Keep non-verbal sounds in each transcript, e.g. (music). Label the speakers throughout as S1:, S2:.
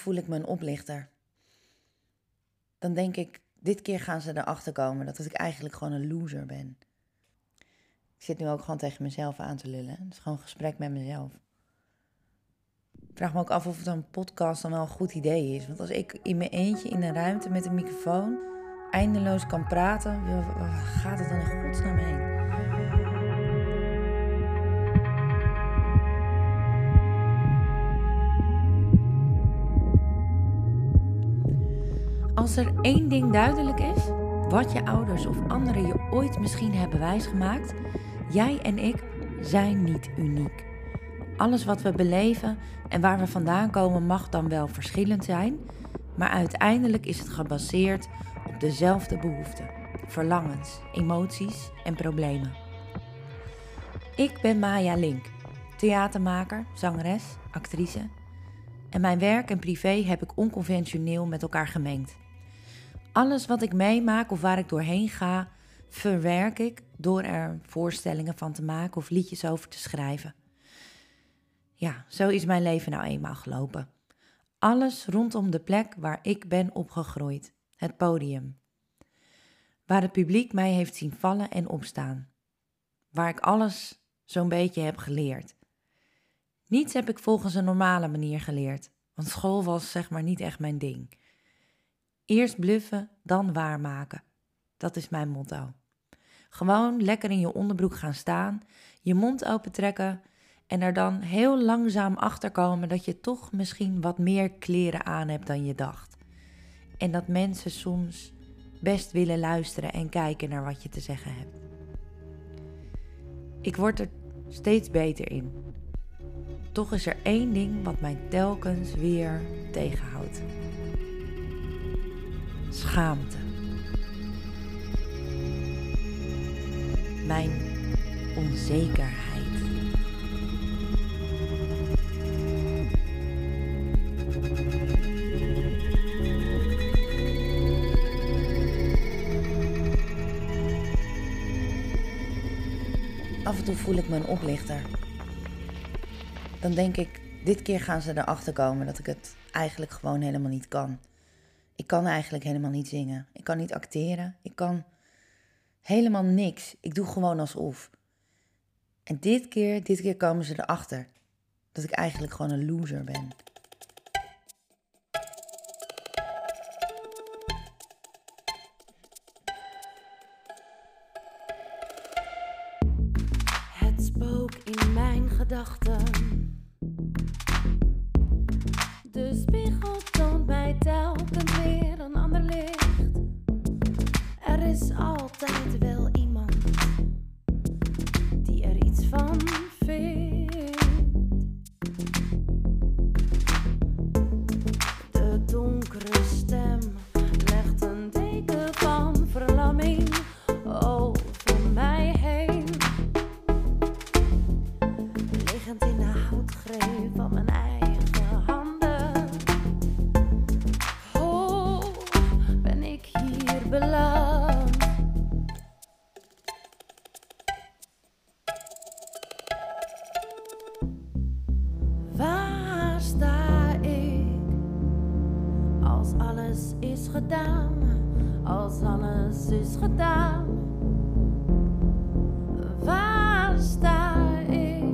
S1: voel ik me een oplichter. Dan denk ik, dit keer gaan ze erachter komen dat ik eigenlijk gewoon een loser ben. Ik zit nu ook gewoon tegen mezelf aan te lullen. Het is gewoon een gesprek met mezelf. Ik vraag me ook af of een podcast dan wel een goed idee is. Want als ik in mijn eentje in een ruimte met een microfoon eindeloos kan praten, waar gaat het dan in godsnaam heen? Als er één ding duidelijk is, wat je ouders of anderen je ooit misschien hebben wijsgemaakt, jij en ik zijn niet uniek. Alles wat we beleven en waar we vandaan komen mag dan wel verschillend zijn, maar uiteindelijk is het gebaseerd op dezelfde behoeften, verlangens, emoties en problemen. Ik ben Maya Link, theatermaker, zangeres, actrice. En mijn werk en privé heb ik onconventioneel met elkaar gemengd. Alles wat ik meemaak of waar ik doorheen ga, verwerk ik door er voorstellingen van te maken of liedjes over te schrijven. Ja, zo is mijn leven nou eenmaal gelopen. Alles rondom de plek waar ik ben opgegroeid, het podium. Waar het publiek mij heeft zien vallen en opstaan. Waar ik alles zo'n beetje heb geleerd. Niets heb ik volgens een normale manier geleerd, want school was zeg maar niet echt mijn ding. Eerst bluffen, dan waarmaken. Dat is mijn motto. Gewoon lekker in je onderbroek gaan staan, je mond open trekken en er dan heel langzaam achter komen dat je toch misschien wat meer kleren aan hebt dan je dacht. En dat mensen soms best willen luisteren en kijken naar wat je te zeggen hebt. Ik word er steeds beter in. Toch is er één ding wat mij telkens weer tegenhoudt schaamte. Mijn onzekerheid. Af en toe voel ik me een oplichter. Dan denk ik, dit keer gaan ze erachter komen dat ik het eigenlijk gewoon helemaal niet kan. Ik kan eigenlijk helemaal niet zingen. Ik kan niet acteren. Ik kan helemaal niks. Ik doe gewoon alsof. En dit keer, dit keer komen ze erachter dat ik eigenlijk gewoon een loser ben.
S2: Alles is gedaan? Als alles is gedaan. Waar sta ik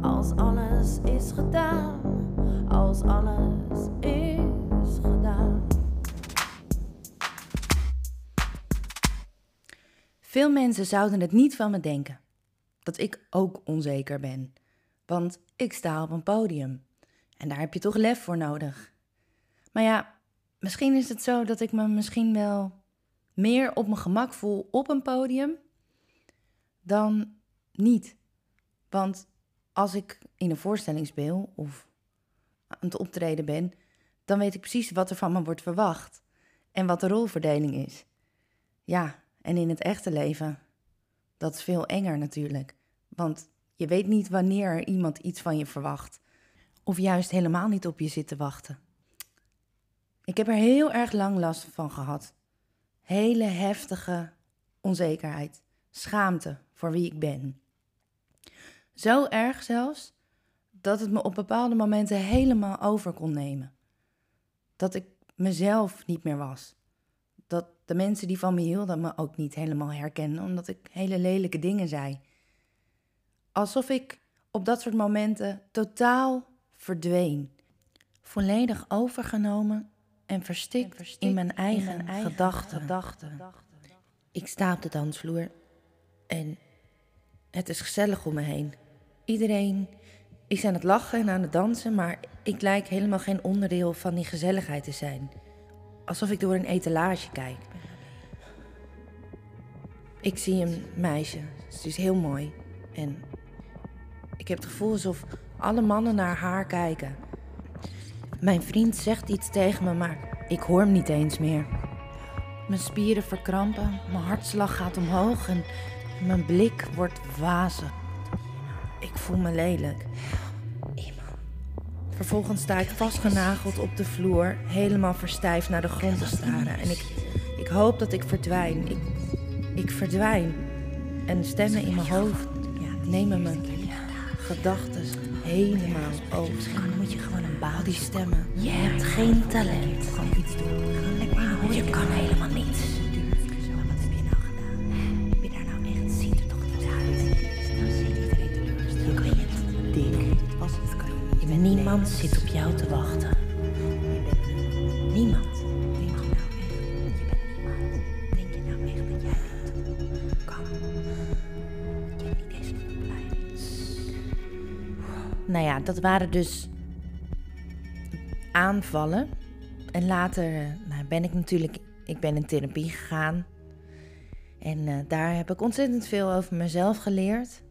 S2: als alles is gedaan? Als alles is gedaan.
S1: Veel mensen zouden het niet van me denken. Dat ik ook onzeker ben. Want ik sta op een podium. En daar heb je toch lef voor nodig. Maar ja, misschien is het zo dat ik me misschien wel meer op mijn gemak voel op een podium dan niet. Want als ik in een voorstelling speel of aan het optreden ben, dan weet ik precies wat er van me wordt verwacht en wat de rolverdeling is. Ja, en in het echte leven, dat is veel enger natuurlijk. Want je weet niet wanneer er iemand iets van je verwacht. Of juist helemaal niet op je zit te wachten. Ik heb er heel erg lang last van gehad. Hele heftige onzekerheid, schaamte voor wie ik ben. Zo erg zelfs dat het me op bepaalde momenten helemaal over kon nemen. Dat ik mezelf niet meer was. Dat de mensen die van me hielden me ook niet helemaal herkenden, omdat ik hele lelijke dingen zei. Alsof ik op dat soort momenten totaal verdween. Volledig overgenomen en verstikt, in mijn eigen, gedachten. gedachten. Ik sta op de dansvloer en het is gezellig om me heen. Iedereen is aan het lachen en aan het dansen, maar ik lijk helemaal geen onderdeel van die gezelligheid te zijn. Alsof ik door een etalage kijk. Ik zie een meisje, ze is heel mooi. En ik heb het gevoel alsof alle mannen naar haar kijken. Mijn vriend zegt iets tegen me, maar ik hoor hem niet eens meer. Mijn spieren verkrampen, mijn hartslag gaat omhoog en mijn blik wordt wazig. Ik voel me lelijk. Vervolgens sta ik vastgenageld op de vloer, helemaal verstijfd naar de grond te staren. En ik, ik hoop dat ik verdwijn. Ik, ik verdwijn. En stemmen in mijn hoofd nemen mijn gedachten helemaal over.
S2: Misschien moet je gewoon een.
S1: Die stemmen.
S2: Je hebt geen talent.
S1: Gewoon iets doen.
S2: Je kan helemaal niets.
S1: Wat heb je nou gedaan?
S2: Heb Nou
S1: ja, dat waren dus aanvallen. En later eh, nou, ben ik natuurlijk, ik ben in therapie gegaan. En eh, daar heb ik ontzettend veel over mezelf geleerd.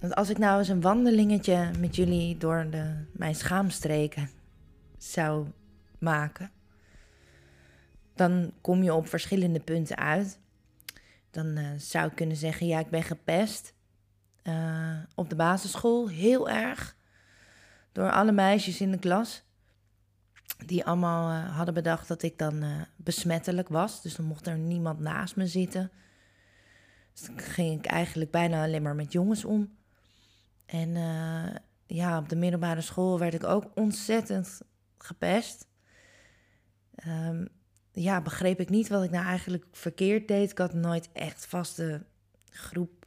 S1: Want als ik nou eens een wandelingetje met jullie door de, mijn schaamstreken zou maken, dan kom je op verschillende punten uit. Dan eh, zou ik kunnen zeggen, ja, ik ben gepest eh, op de basisschool, heel erg. Door alle meisjes in de klas. Die allemaal eh, hadden bedacht dat ik dan eh, besmettelijk was. Dus dan mocht er niemand naast me zitten. Dus dan ging ik eigenlijk bijna alleen maar met jongens om. En ja, op de middelbare school werd ik ook ontzettend gepest. Ehm, ja, begreep ik niet wat ik nou eigenlijk verkeerd deed. Ik had nooit echt vaste groep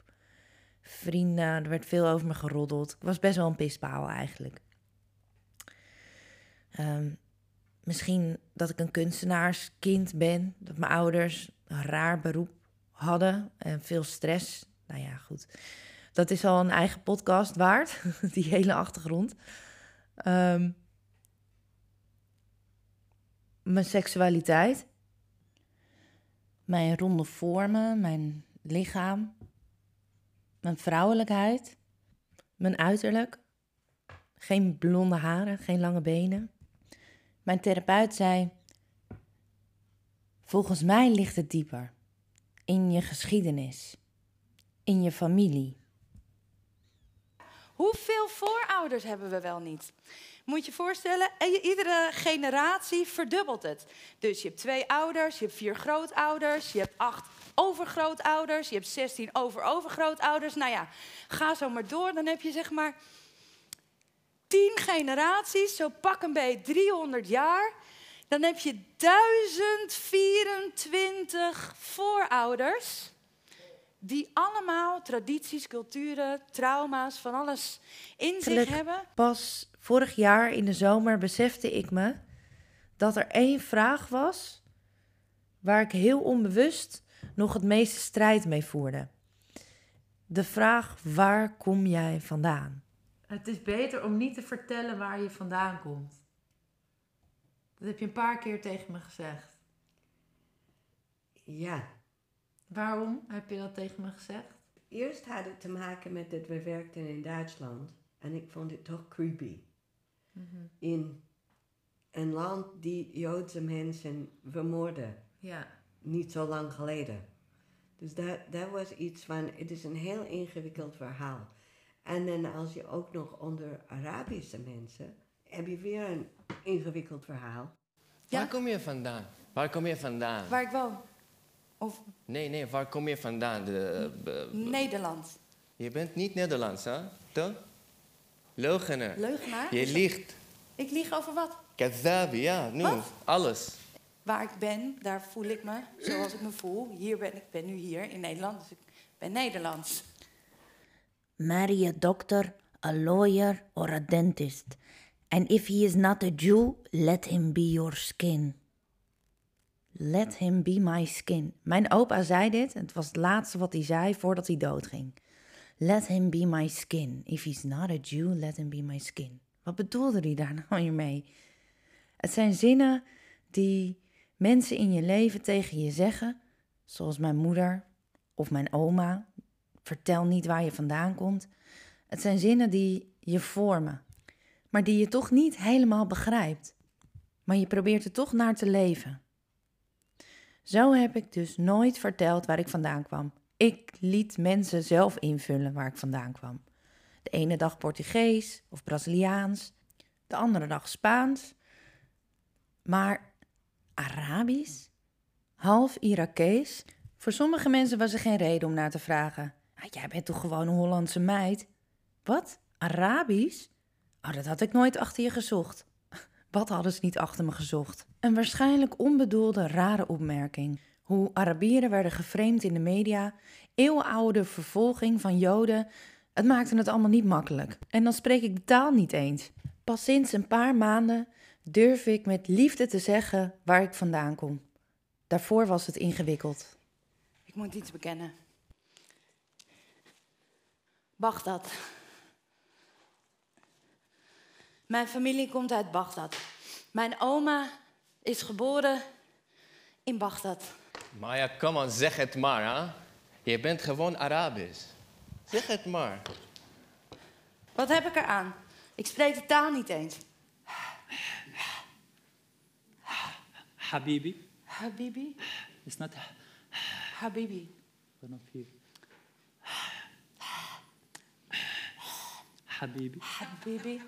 S1: vrienden. Er werd veel over me geroddeld. Ik was best wel een pispaal eigenlijk. Ehm, misschien dat ik een kunstenaarskind ben. Dat mijn ouders een raar beroep hadden en veel stress. Nou ja, goed. Dat is al een eigen podcast waard, (laughs) die hele achtergrond. Ehm, mijn seksualiteit. Mijn ronde vormen, mijn lichaam. Mijn vrouwelijkheid. Mijn uiterlijk. Geen blonde haren, geen lange benen. Mijn therapeut zei: Volgens mij ligt het dieper. In je geschiedenis. In je familie.
S3: Hoeveel voorouders hebben we wel niet? Moet je voorstellen, en je- iedere generatie verdubbelt het. Dus je hebt twee ouders, je hebt vier grootouders, je hebt acht overgrootouders, je hebt zestien over-overgrootouders. Nou ja, ga zo maar door, dan heb je zeg maar tien generaties, zo pak een beetje 300 jaar. Dan heb je 1024 voorouders die allemaal tradities, culturen, trauma's, van alles in zich hebben.
S1: Pas vorig jaar in de zomer besefte ik me dat er één vraag was waar ik heel onbewust nog het meeste strijd mee voerde. De vraag: waar kom jij vandaan?
S4: Het is beter om niet te vertellen waar je vandaan komt. Dat heb je een paar keer tegen me gezegd.
S5: Ja,
S4: Waarom heb je dat tegen me gezegd?
S5: eerst had het te maken met dat we werkten in Duitsland en ik vond het toch creepy. In een land die Joodse mensen vermoordde,
S4: Ja.
S5: niet zo lang geleden. Dus dat, dat was iets van, het is een heel ingewikkeld verhaal. En dan als je ook nog onder Arabische mensen, heb je weer een ingewikkeld verhaal.
S3: Ja.
S6: Waar kom je vandaan? Waar kom je vandaan?
S3: Waar ik woon. Of
S6: Nee, nee, waar kom je vandaan? De, eh,
S3: Nederland.
S6: je bent niet Nederlands, hè? Toch? Leugenaar.
S3: Leugenaar?
S6: Je liegt.
S3: Ik lieg over wat?
S6: Kazabi, ja, nu.
S3: Wat?
S6: Alles.
S3: Waar ik ben, daar voel ik me zoals ik me voel. Hier ben ik ben nu hier in Nederland, dus ik ben Nederlands.
S1: Marry a doctor, a lawyer, or a dentist. And if he is not a Jew, let him be your skin. Let him be my skin. Mijn opa zei dit, het was het laatste wat hij zei voordat hij doodging. Let him be my skin. If he's not a Jew, let him be my skin. Wat bedoelde hij daar (laughs) nou mee? Het zijn zinnen die mensen in je leven tegen je zeggen, zoals mijn moeder of mijn oma. Vertel niet waar je vandaan komt. Het zijn zinnen die je vormen, maar die je toch niet helemaal begrijpt. Maar je probeert er toch naar te leven. Zo heb ik dus nooit verteld waar ik vandaan kwam. Ik liet mensen zelf invullen waar ik vandaan kwam. De ene dag Portugees of Braziliaans, de andere dag Spaans. Maar Arabisch? Half Irakees? Voor sommige mensen was er geen reden om naar te vragen. Ah, jij bent toch gewoon een Hollandse meid? Wat? Arabisch? Oh, dat had ik nooit achter je gezocht. Wat hadden ze niet achter me gezocht? Een waarschijnlijk onbedoelde rare opmerking. Hoe Arabieren werden geframed in de media, eeuwenoude vervolging van Joden. Het maakte het allemaal niet makkelijk. En dan spreek ik de taal niet eens. Pas sinds een paar maanden durf ik met liefde te zeggen waar ik vandaan kom. Daarvoor was het ingewikkeld.
S3: Ik moet iets bekennen. Bagdad. Mijn familie komt uit Bagdad. Mijn oma is geboren in Bagdad.
S6: Maya, kom on, zeg het maar, hè. Je bent gewoon Arabisch. Zeg het maar.
S3: Wat heb ik eraan? Ik spreek de taal niet eens.
S7: Habibi.
S3: Habibi,
S7: It's not
S3: Habibi.
S7: one of you. Habibi.
S3: Habibi,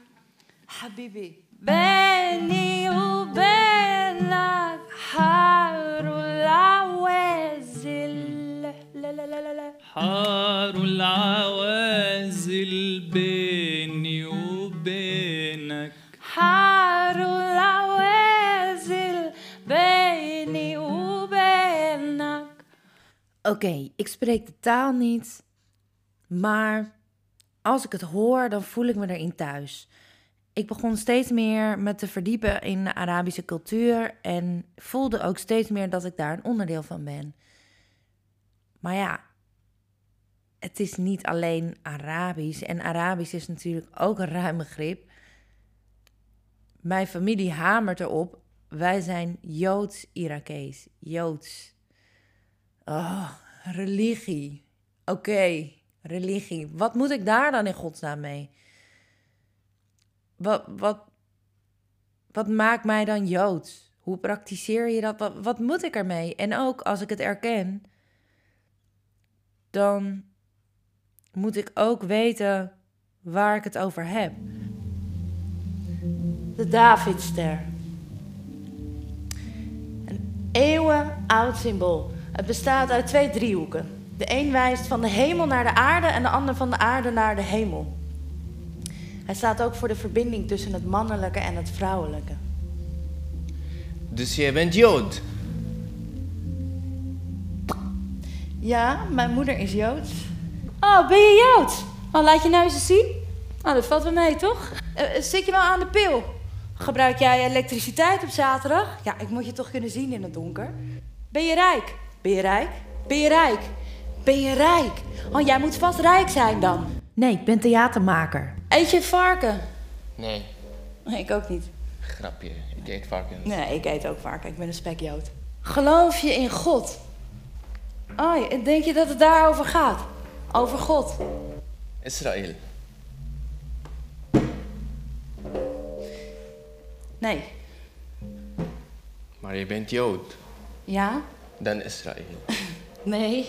S3: Habibi.
S2: بيني وبينك حار العوازل لا لا لا لا لا
S7: حار العوازل بيني وبينك
S2: حار العوازل بيني وبينك
S1: Oké, ik spreek de taal niet, maar als ik het hoor, dan voel ik me erin thuis. Ik begon steeds meer me te verdiepen in de Arabische cultuur en voelde ook steeds meer dat ik daar een onderdeel van ben. Maar ja, het is niet alleen Arabisch en Arabisch is natuurlijk ook een ruim begrip. Mijn familie hamert erop, wij zijn Joods-Irakees, Joods. Oh, religie. Oké, religie. Wat moet ik daar dan in godsnaam mee? Wat, wat, wat maakt mij dan Joods? Hoe praktiseer je dat? Wat, wat moet ik ermee? En ook als ik het erken, dan moet ik ook weten waar ik het over heb.
S3: De Davidster. Een eeuwenoud symbool. Het bestaat uit twee driehoeken. De een wijst van de hemel naar de aarde en de ander van de aarde naar de hemel. Hij staat ook voor de verbinding tussen het mannelijke en het vrouwelijke.
S6: Dus jij bent Jood.
S3: Ja, mijn moeder is Joods. Oh, ben je Joods? Oh, laat je nou eens zien. Oh, dat valt wel mee, toch? Eh, eh, zit je wel aan de pil? Gebruik jij elektriciteit op zaterdag? Ja, ik moet je toch kunnen zien in het donker. Ben je rijk? Ben je rijk? Ben je rijk? Ben je rijk? Oh, jij moet vast rijk zijn dan.
S1: Nee, ik ben theatermaker.
S3: Eet je varken?
S6: Nee,
S3: Nee, ik ook niet.
S6: grapje. Ik eet varkens.
S3: Nee, ik eet ook varken. Ik ben een spekjood. Geloof je in God? Oh, ja, denk je dat het daarover gaat? Over God?
S6: Israël.
S3: Nee.
S6: Maar je bent Jood.
S3: Ja?
S6: Dan Israël.
S3: Nee.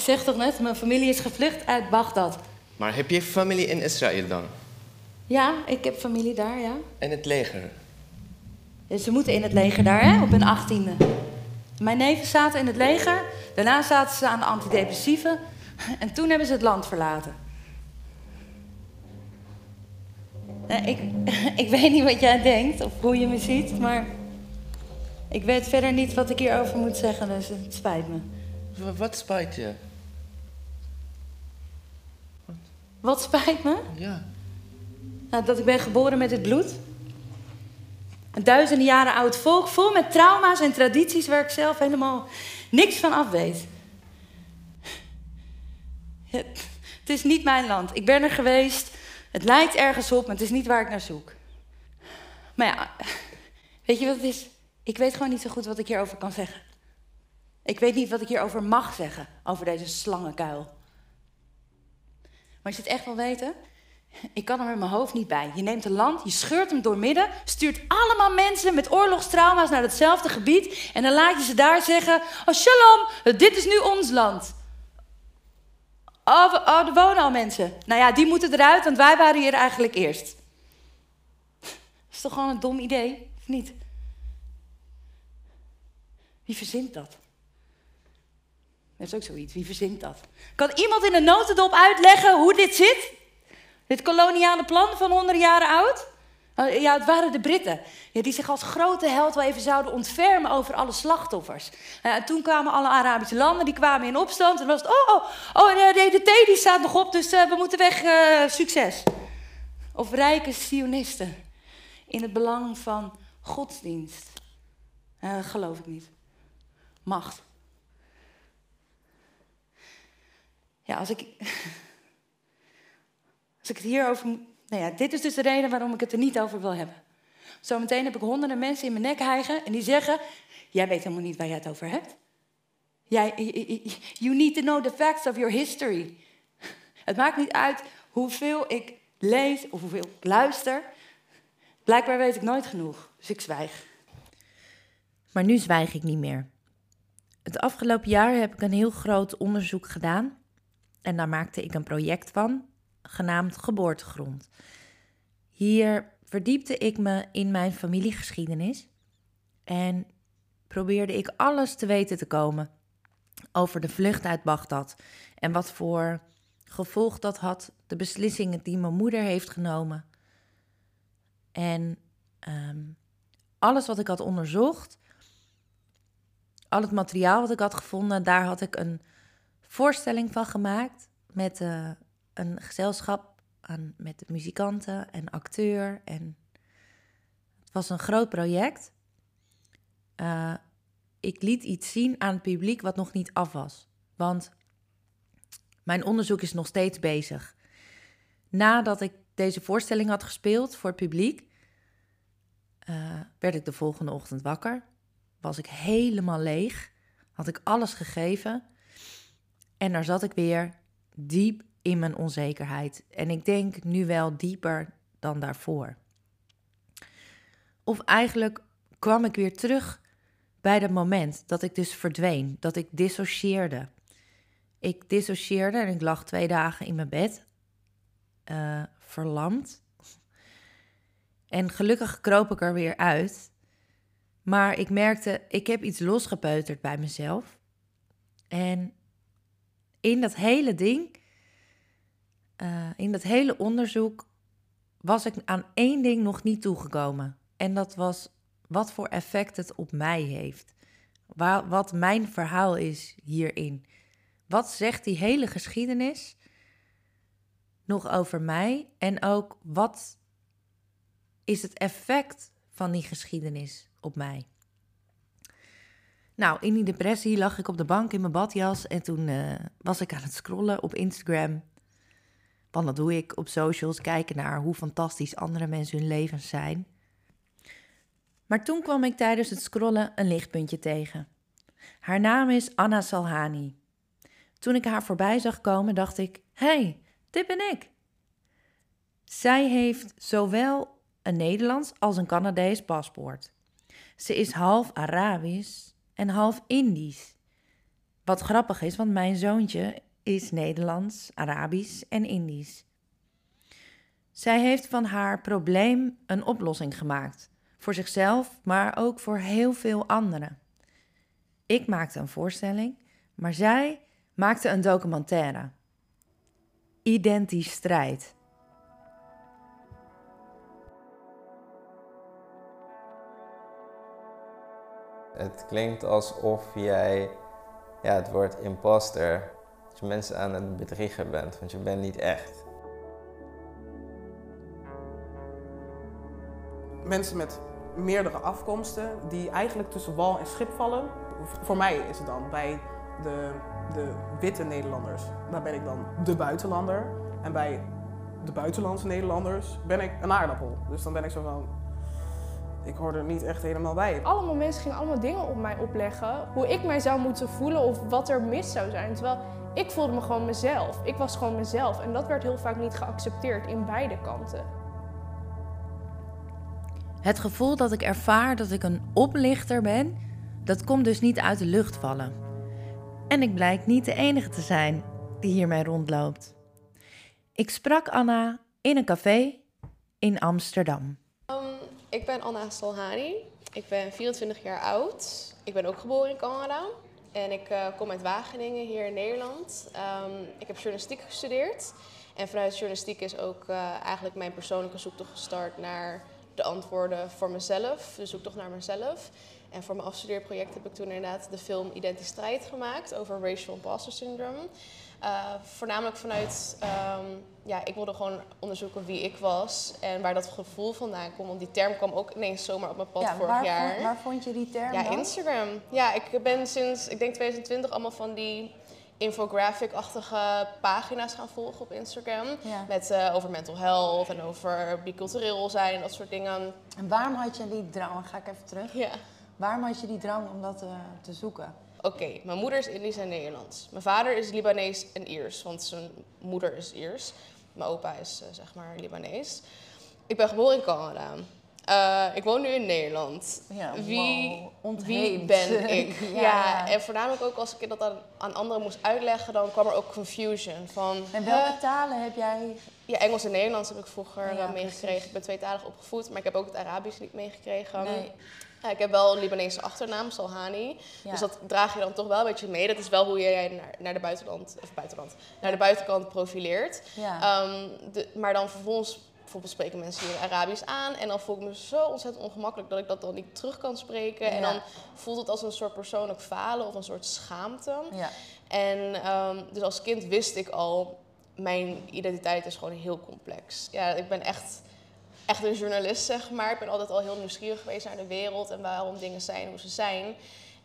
S3: Ik zeg toch net, mijn familie is gevlucht uit Bagdad.
S6: Maar heb je familie in Israël dan?
S3: Ja, ik heb familie daar, ja.
S6: En het leger?
S3: Ze moeten in het leger daar, hè, op hun achttiende. Mijn neven zaten in het leger, daarna zaten ze aan de antidepressieven... en toen hebben ze het land verlaten. Nou, ik, (laughs) ik weet niet wat jij denkt of hoe je me ziet, maar ik weet verder niet wat ik hierover moet zeggen, dus het spijt me.
S6: Wat spijt je?
S3: Wat spijt me?
S6: Ja.
S3: Nou, dat ik ben geboren met het bloed. Een duizenden jaren oud volk, vol met trauma's en tradities waar ik zelf helemaal niks van af weet. Het, het is niet mijn land. Ik ben er geweest. Het lijkt ergens op, maar het is niet waar ik naar zoek. Maar ja, weet je wat het is? Ik weet gewoon niet zo goed wat ik hierover kan zeggen. Ik weet niet wat ik hierover mag zeggen, over deze slangenkuil. Maar je het echt wil weten, ik kan er met mijn hoofd niet bij. Je neemt een land, je scheurt hem doormidden, stuurt allemaal mensen met oorlogstrauma's naar hetzelfde gebied en dan laat je ze daar zeggen: Oh, shalom, dit is nu ons land. Oh, oh, er wonen al mensen. Nou ja, die moeten eruit, want wij waren hier eigenlijk eerst. Dat is toch gewoon een dom idee, of niet? Wie verzint dat? Dat is ook zoiets. Wie verzint dat? Kan iemand in een notendop uitleggen hoe dit zit? Dit koloniale plan van honderden jaren oud? Uh, Ja, het waren de Britten. Ja, die zich als grote held wel even zouden ontfermen over alle slachtoffers. En toen kwamen alle Arabische landen, die kwamen in opstand. En was het, oh, oh, oh nee, de thee die staat nog op, dus uh, we moeten weg, uh, succes. Of rijke sionisten. In het belang van godsdienst. Geloof ik niet. Macht. Ja, als ik. (laughs) Als ik het hierover. Nou ja, dit is dus de reden waarom ik het er niet over wil hebben. Zometeen heb ik honderden mensen in mijn nek hijgen en die zeggen: Jij weet helemaal niet waar jij het over hebt. Jij, you need to know the facts of your history. (laughs) Het maakt niet uit hoeveel ik lees of hoeveel ik luister. Blijkbaar weet ik nooit genoeg, dus ik zwijg.
S1: Maar nu zwijg ik niet meer. Het afgelopen jaar heb ik een heel groot onderzoek gedaan. En daar maakte ik een project van, genaamd Geboortegrond. Hier verdiepte ik me in mijn familiegeschiedenis. En probeerde ik alles te weten te komen over de vlucht uit Bagdad. En wat voor gevolg dat had, de beslissingen die mijn moeder heeft genomen. En ehm, alles wat ik had onderzocht, al het materiaal wat ik had gevonden, daar had ik een voorstelling van gemaakt met eh, een gezelschap aan, met muzikanten en acteur. En het was een groot project. Eh, ik liet iets zien aan het publiek wat nog niet af was. Want mijn onderzoek is nog steeds bezig. Nadat ik deze voorstelling had gespeeld voor het publiek, eh, werd ik de volgende ochtend wakker. Was ik helemaal leeg. Had ik alles gegeven. En daar zat ik weer diep in mijn onzekerheid. En ik denk nu wel dieper dan daarvoor. Of eigenlijk kwam ik weer terug bij dat moment dat ik dus verdween, dat ik dissocieerde. Ik dissocieerde en ik lag twee dagen in mijn bed, eh, verlamd. En gelukkig kroop ik er weer uit. Maar ik merkte, ik heb iets losgepeuterd bij mezelf. En in dat hele ding, uh, in dat hele onderzoek, was ik aan één ding nog niet toegekomen. En dat was wat voor effect het op mij heeft. Wat mijn verhaal is hierin. Wat zegt die hele geschiedenis nog over mij? En ook wat is het effect van die geschiedenis op mij? Nou, in die depressie lag ik op de bank in mijn badjas en toen uh, was ik aan het scrollen op Instagram. Want dat doe ik op socials, kijken naar hoe fantastisch andere mensen hun levens zijn. Maar toen kwam ik tijdens het scrollen een lichtpuntje tegen. Haar naam is Anna Salhani. Toen ik haar voorbij zag komen, dacht ik: hey, dit ben ik. Zij heeft zowel een Nederlands als een Canadees paspoort. Ze is half Arabisch en half Indisch. Wat grappig is, want mijn zoontje is Nederlands, Arabisch en Indisch. Zij heeft van haar probleem een oplossing gemaakt. Voor zichzelf, maar ook voor heel veel anderen. Ik maakte een voorstelling, maar zij maakte een documentaire. Identisch strijd.
S8: Het klinkt alsof jij ja, het woord imposter, dat je mensen aan het bedriegen bent, want je bent niet echt.
S9: mensen met meerdere afkomsten die eigenlijk tussen wal en schip vallen. Voor mij is het dan bij de, de witte Nederlanders, daar ben ik dan de buitenlander. En bij de buitenlandse Nederlanders ben ik een aardappel. Dus dan ben ik zo van, ik hoor er niet echt helemaal bij.
S10: Allemaal mensen gingen allemaal dingen op mij opleggen. Hoe ik mij zou moeten voelen of wat er mis zou zijn. Terwijl ik voelde me gewoon mezelf. Ik was gewoon mezelf. En dat werd heel vaak niet geaccepteerd in beide kanten.
S1: Het gevoel dat ik ervaar dat ik een oplichter ben, dat komt dus niet uit de lucht vallen. En ik blijk niet de enige te zijn die hiermee rondloopt. Ik sprak Anna in een café in Amsterdam.
S11: Ik ben Anna Salhani. Ik ben 24 jaar oud. Ik ben ook geboren in Canada. En ik eh, kom uit Wageningen, hier in Nederland. Ehm, ik heb journalistiek gestudeerd. En vanuit journalistiek is ook eh, eigenlijk mijn persoonlijke zoektocht gestart naar de antwoorden voor mezelf. De zoektocht naar mezelf. En voor mijn afstudeerproject heb ik toen inderdaad de film Identiteit gemaakt over racial imposter syndrome. Eh, voornamelijk vanuit, ehm, ja, ik wilde gewoon onderzoeken wie ik was en waar dat gevoel vandaan kwam. Want die term kwam ook ineens zomaar op mijn pad vorig
S1: waar,
S11: jaar.
S1: Vond, waar vond je die term
S11: ja,
S1: dan?
S11: Instagram. Ja, ik ben sinds, ik denk 2020, allemaal van die infographic-achtige pagina's gaan volgen op Instagram.
S1: Ja.
S11: Met, eh, over mental health en over bicultureel zijn en dat soort dingen.
S1: En waarom had je die drang, ga ik even terug.
S11: Ja.
S1: Waarom had je die drang om dat eh, te zoeken?
S11: Oké, mijn moeder is Indisch en Nederlands. Mijn vader is Libanees en Iers, want zijn moeder is Iers. Mijn opa is eh, zeg maar Libanees. Ik ben geboren in Canada. Eh, ik woon nu in Nederland.
S1: Ja,
S11: wie,
S1: wow,
S11: wie ben ik? (laughs)
S1: Ja,
S11: en voornamelijk ook als ik dat aan, aan anderen moest uitleggen, dan kwam er ook confusion. Van,
S1: En welke talen heb jij?
S11: Ja, Engels en Nederlands heb ik vroeger
S1: Ja,
S11: eh, meegekregen. Ik ben tweetalig opgevoed, maar ik heb ook het Arabisch niet meegekregen.
S1: Nee.
S11: Ja, ik heb wel een Libanese achternaam, Salhani.
S1: Ja.
S11: Dus dat draag je dan toch wel een beetje mee. Dat is wel hoe jij naar, naar de buitenland, of buitenland, naar de buitenkant profileert.
S1: Ja.
S11: Ehm, de, maar dan vervolgens, bijvoorbeeld spreken mensen hier Arabisch aan. En dan voel ik me zo ontzettend ongemakkelijk dat ik dat dan niet terug kan spreken. En dan voelt het als een soort persoonlijk falen of een soort schaamte.
S1: Ja.
S11: En ehm, dus als kind wist ik al, mijn identiteit is gewoon heel complex. Ja, ik ben echt, echt een journalist, zeg maar. Ik ben altijd al heel nieuwsgierig geweest naar de wereld en waarom dingen zijn hoe ze zijn.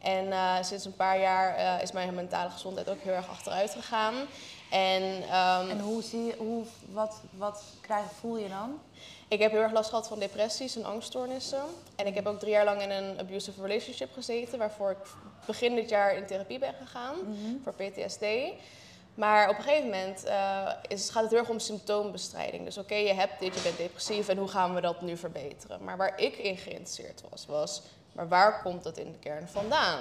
S11: En eh, sinds een paar jaar eh, is mijn mentale gezondheid ook heel erg achteruit gegaan. En, ehm,
S1: En hoe zie je, hoe, wat, wat krijg, voel je dan?
S11: ik heb heel erg last gehad van depressies en angststoornissen. En ik heb ook drie jaar lang in een abusive relationship gezeten, waarvoor ik begin dit jaar in therapie ben gegaan voor PTSD. Maar op een gegeven moment eh, is, gaat het heel erg om symptoombestrijding. Dus oké, je hebt dit, je bent depressief en hoe gaan we dat nu verbeteren? Maar waar ik in geïnteresseerd was, was, maar waar komt dat in de kern vandaan?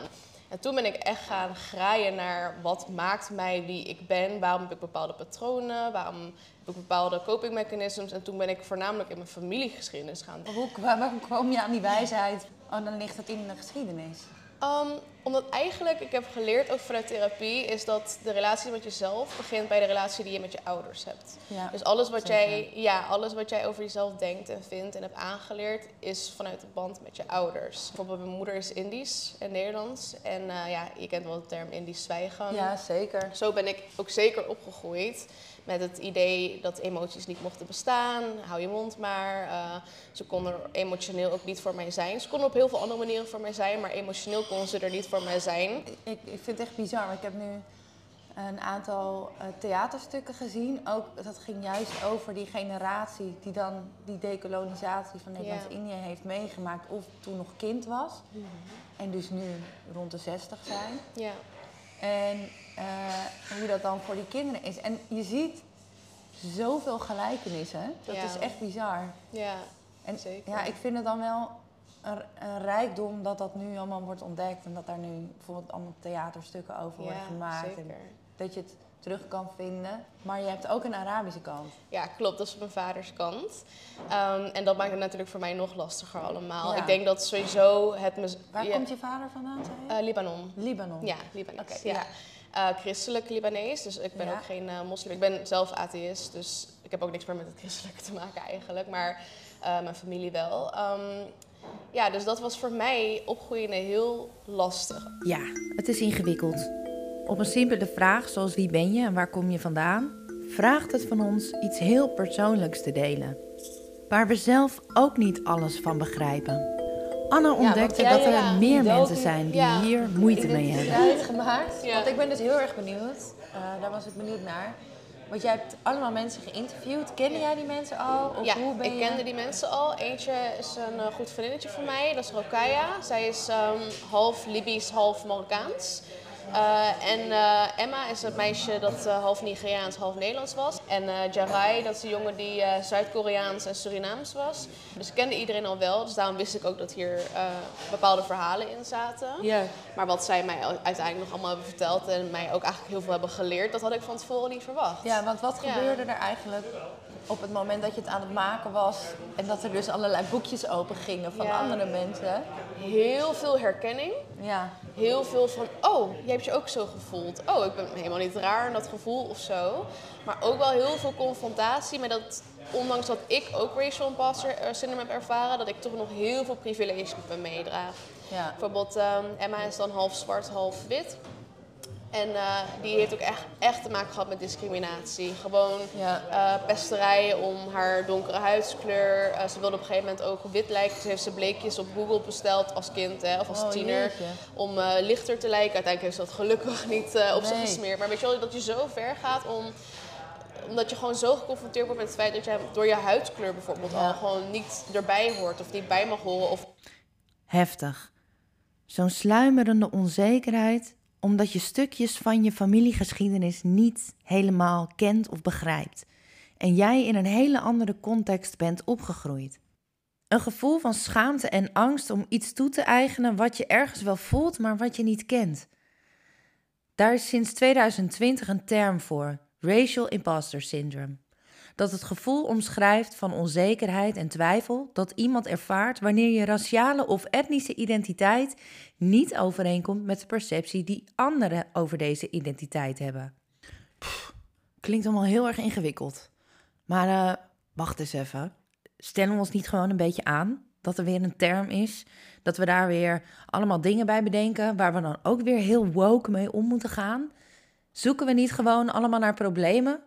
S11: En toen ben ik echt gaan graaien naar wat maakt mij wie ik ben. Waarom heb ik bepaalde patronen? Waarom heb ik bepaalde coping mechanisms? En toen ben ik voornamelijk in mijn familiegeschiedenis gaan
S1: Hoe, (laughs) waarom kwam je aan die wijsheid? Oh, dan ligt het in de geschiedenis.
S11: Um, omdat eigenlijk, ik heb geleerd ook vanuit therapie, is dat de relatie met jezelf begint bij de relatie die je met je ouders hebt.
S1: Ja,
S11: dus alles wat,
S1: zeker.
S11: jij, ja, alles wat jij over jezelf denkt en vindt en hebt aangeleerd, is vanuit de band met je ouders. Bijvoorbeeld mijn moeder is Indisch en Nederlands. En eh, ja, je kent wel de term Indisch zwijgen.
S1: Ja, zeker.
S11: Zo ben ik ook zeker opgegroeid. Met het idee dat emoties niet mochten bestaan. Hou je mond maar. Eh, ze konden er emotioneel ook niet voor mij zijn. Ze konden op heel veel andere manieren voor mij zijn, maar emotioneel konden ze er niet voor mij zijn.
S1: Ik, ik vind het echt bizar. Ik heb nu een aantal eh, theaterstukken gezien. Ook dat ging juist over die generatie die dan die dekolonisatie van Nederlands-Indië heeft meegemaakt. Of toen nog kind was. En dus nu rond de 60 zijn.
S11: Ja.
S1: En eh, hoe dat dan voor die kinderen is. En je ziet zoveel gelijkenissen. Dat is echt bizar.
S11: Ja,
S1: En
S11: zeker.
S1: ja, ik vind het dan wel een, een rijkdom dat dat nu allemaal wordt ontdekt. En dat daar nu bijvoorbeeld allemaal theaterstukken over worden
S11: Ja,
S1: gemaakt. En
S11: zeker.
S1: dat je het terug kan vinden. Maar je hebt ook een Arabische kant.
S11: Ja, klopt. Dat is op mijn vaders kant. Ehm, en dat maakt het natuurlijk voor mij nog lastiger allemaal.
S1: Ja.
S11: Ik denk dat sowieso het...
S1: Waar
S11: ja,
S1: komt je vader vandaan,
S11: eh, Libanon.
S1: Libanon.
S11: Ja, Libanees.
S1: Oké,
S11: ja. Eh, christelijk Libanees, dus ik ben ook geen eh, moslim. Ik ben zelf atheïst, dus ik heb ook niks meer met het christelijke te maken eigenlijk, maar mijn familie wel. Ehm, Ja, dus dat was voor mij opgroeiende heel lastig.
S1: Ja, het is ingewikkeld. Op een simpele vraag zoals wie ben je en waar kom je vandaan, vraagt het van ons iets heel persoonlijks te delen. Waar we zelf ook niet alles van begrijpen. Anna ontdekte
S12: jij-
S1: dat er
S12: ja,
S1: meer
S11: die
S1: mensen zijn die
S11: ja,
S1: hier moeite mee hebben.
S12: identiteit gemaakt.
S11: Ja.
S12: Want ik ben dus heel erg benieuwd. Eh, daar was ik benieuwd naar. Want jij hebt allemaal mensen geïnterviewd. Kende jij die mensen al? Of
S11: Ja,
S12: hoe ben
S11: ik
S12: je...
S11: kende die mensen al. Eentje is een eh, goed vriendinnetje van mij, dat is Rokaya. Zij is ehm, half Libisch, half Marokkaans. Eh, en eh, Emma is het meisje dat eh, half Nigeriaans, half Nederlands was. En Jarai, dat is een jongen die Zuid-Koreaans en Surinaams was. Dus ik kende iedereen al wel, dus daarom wist ik ook dat hier bepaalde verhalen in zaten.
S12: Ja.
S11: Maar wat zij mij uiteindelijk nog allemaal hebben verteld en mij ook eigenlijk heel veel hebben geleerd, dat had ik van tevoren niet verwacht.
S12: Ja, want wat
S11: Ja.
S12: gebeurde er eigenlijk op het moment dat je het aan het maken was... en dat er dus allerlei boekjes open gingen van
S11: Ja.
S12: andere mensen?
S11: Heel veel herkenning.
S12: Ja.
S11: Heel veel van, oh, jij hebt je ook zo gevoeld. Oh, ik ben helemaal niet raar in dat gevoel of zo. Maar ook wel heel veel confrontatie met dat, ondanks dat ik ook racial imposter eh, syndrome heb ervaren, dat ik toch nog heel veel privilege met me meedraag.
S12: Ja.
S11: Bijvoorbeeld, ehm, Emma is dan half zwart, half wit. En eh, die heeft ook echt, echt te maken gehad met discriminatie. Gewoon
S12: Ja.
S11: eh, pesterijen om haar donkere huidskleur. Eh, ze wilde op een gegeven moment ook wit lijken. Dus heeft ze bleekjes op Google besteld als kind hè, of als
S12: Oh,
S11: tiener.
S12: jeetje.
S11: Om lichter te lijken. Uiteindelijk heeft ze dat gelukkig (laughs) niet op zich gesmeerd. Maar weet je wel, dat je zo ver gaat om omdat je gewoon zo geconfronteerd wordt met het feit dat jij door je huidskleur bijvoorbeeld
S1: Ja.
S11: al gewoon niet erbij hoort of niet bij mag horen. Of
S1: Heftig. Zo'n sluimerende onzekerheid omdat je stukjes van je familiegeschiedenis niet helemaal kent of begrijpt. En jij in een hele andere context bent opgegroeid. Een gevoel van schaamte en angst om iets toe te eigenen wat je ergens wel voelt, maar wat je niet kent. Daar is sinds 2020 een term voor: racial imposter syndrome. Dat het gevoel omschrijft van onzekerheid en twijfel dat iemand ervaart wanneer je raciale of etnische identiteit niet overeenkomt met de perceptie die anderen over deze identiteit hebben. Klinkt allemaal heel erg ingewikkeld. Maar eh, wacht eens even. Stellen we ons niet gewoon een beetje aan dat er weer een term is? Dat we daar weer allemaal dingen bij bedenken waar we dan ook weer heel woke mee om moeten gaan? Zoeken we niet gewoon allemaal naar problemen?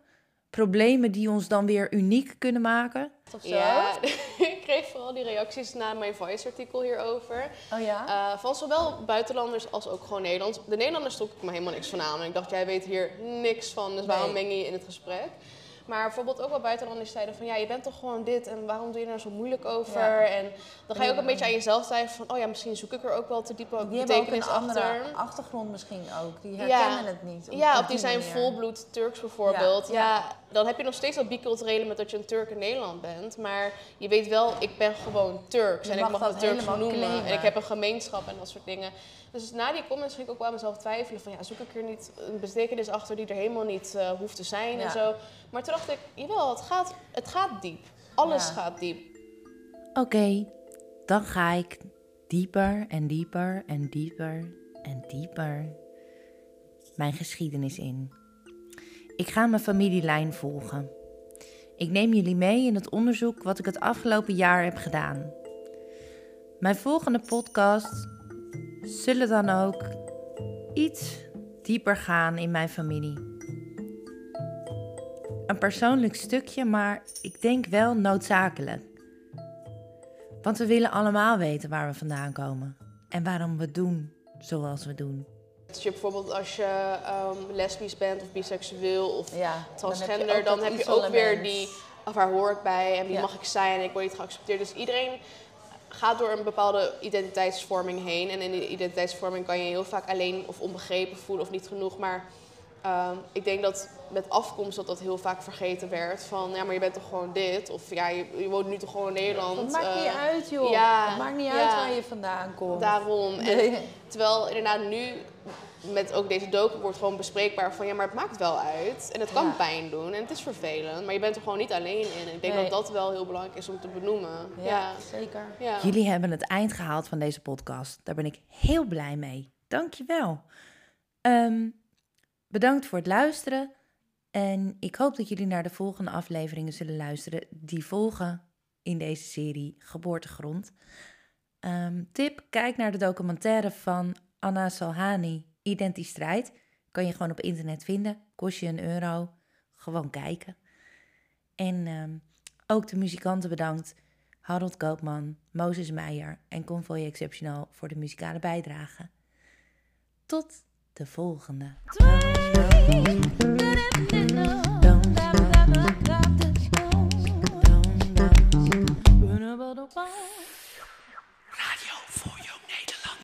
S1: Problemen die ons dan weer uniek kunnen maken?
S12: Of zo?
S11: Ja, (laughs) ik kreeg vooral die reacties na mijn Vice-artikel hierover.
S12: Oh ja?
S11: Eh, van zowel buitenlanders als ook gewoon Nederlands. De Nederlanders trok ik me helemaal niks van aan. En ik dacht, jij weet hier niks van, dus waarom
S12: Nee.
S11: meng je in het gesprek? Maar bijvoorbeeld ook wel buitenlanders zeiden van... ja, je bent toch gewoon dit en waarom doe je er zo moeilijk over?
S12: Ja.
S11: En dan ga je ook een beetje aan jezelf twijfelen van... oh ja, misschien zoek ik er ook wel te diepe
S12: Die hebben ook een
S11: betekenis
S12: andere
S11: achter.
S12: achtergrond misschien ook. Die herkennen het niet. op-
S11: Ja, of die zijn
S12: manier.
S11: volbloed Turks bijvoorbeeld.
S12: Ja.
S11: Dan heb je nog steeds dat biculturele met dat je een Turk in Nederland bent. Maar je weet wel, ik ben gewoon Turks en
S12: mag
S11: ik mag me
S12: dat
S11: Turks noemen.
S12: claimen.
S11: En ik heb een gemeenschap en dat soort dingen. Dus na die comments ging ik ook wel aan mezelf twijfelen van ja, zoek ik er niet een betekenis achter die er helemaal niet eh, hoeft te zijn
S12: Ja.
S11: en zo. Maar toen dacht ik, jawel, het gaat, het gaat diep. Alles
S12: Ja.
S11: gaat diep.
S1: Oké, dan ga ik dieper en dieper en dieper en dieper mijn geschiedenis in. Ik ga mijn familielijn volgen. Ik neem jullie mee in het onderzoek wat ik het afgelopen jaar heb gedaan. Mijn volgende podcast zullen dan ook iets dieper gaan in mijn familie. Een persoonlijk stukje, maar ik denk wel noodzakelijk. Want we willen allemaal weten waar we vandaan komen en waarom we doen zoals we doen.
S11: Dus je bijvoorbeeld als je ehm, lesbisch bent of biseksueel of transgender,
S12: ook
S11: dan
S12: dat
S11: heb je, ook weer die, of waar hoor ik bij en wie
S12: Ja.
S11: mag ik zijn en ik word niet geaccepteerd. Dus iedereen gaat door een bepaalde identiteitsvorming heen. En in die identiteitsvorming kan je je heel vaak alleen of onbegrepen voelen of niet genoeg. Maar ehm, ik denk dat met afkomst dat dat heel vaak vergeten werd. Van ja, maar je bent toch gewoon dit? Of ja, je, je woont nu toch gewoon in Nederland?
S12: Het maakt
S11: Eh,
S12: niet uit, joh.
S11: Ja,
S12: het maakt niet
S11: ja.
S12: uit waar je vandaan komt.
S11: Daarom.
S12: Nee.
S11: En terwijl inderdaad nu met ook deze docu wordt gewoon bespreekbaar van ja, maar het maakt wel uit. En het kan
S12: Ja.
S11: pijn doen en het is vervelend. Maar je bent er gewoon niet alleen in. En ik denk
S12: Nee.
S11: dat dat wel heel belangrijk is om te benoemen.
S12: Ja, zeker.
S11: Ja.
S1: Jullie hebben het eind gehaald van deze podcast. Daar ben ik heel blij mee. Dankjewel. Ehm bedankt voor het luisteren. En ik hoop dat jullie naar de volgende afleveringen zullen luisteren. Die volgen in deze serie Geboortegrond. Ehm, tip, kijk naar de documentaire van Anna Salhani, Identistrijd. Kan je gewoon op internet vinden. Kost je een euro. Gewoon kijken. En ehm, ook de muzikanten bedankt. Harold Koopman, Mozes Meijer en Convoy Exceptional voor de muzikale bijdrage. Tot de volgende.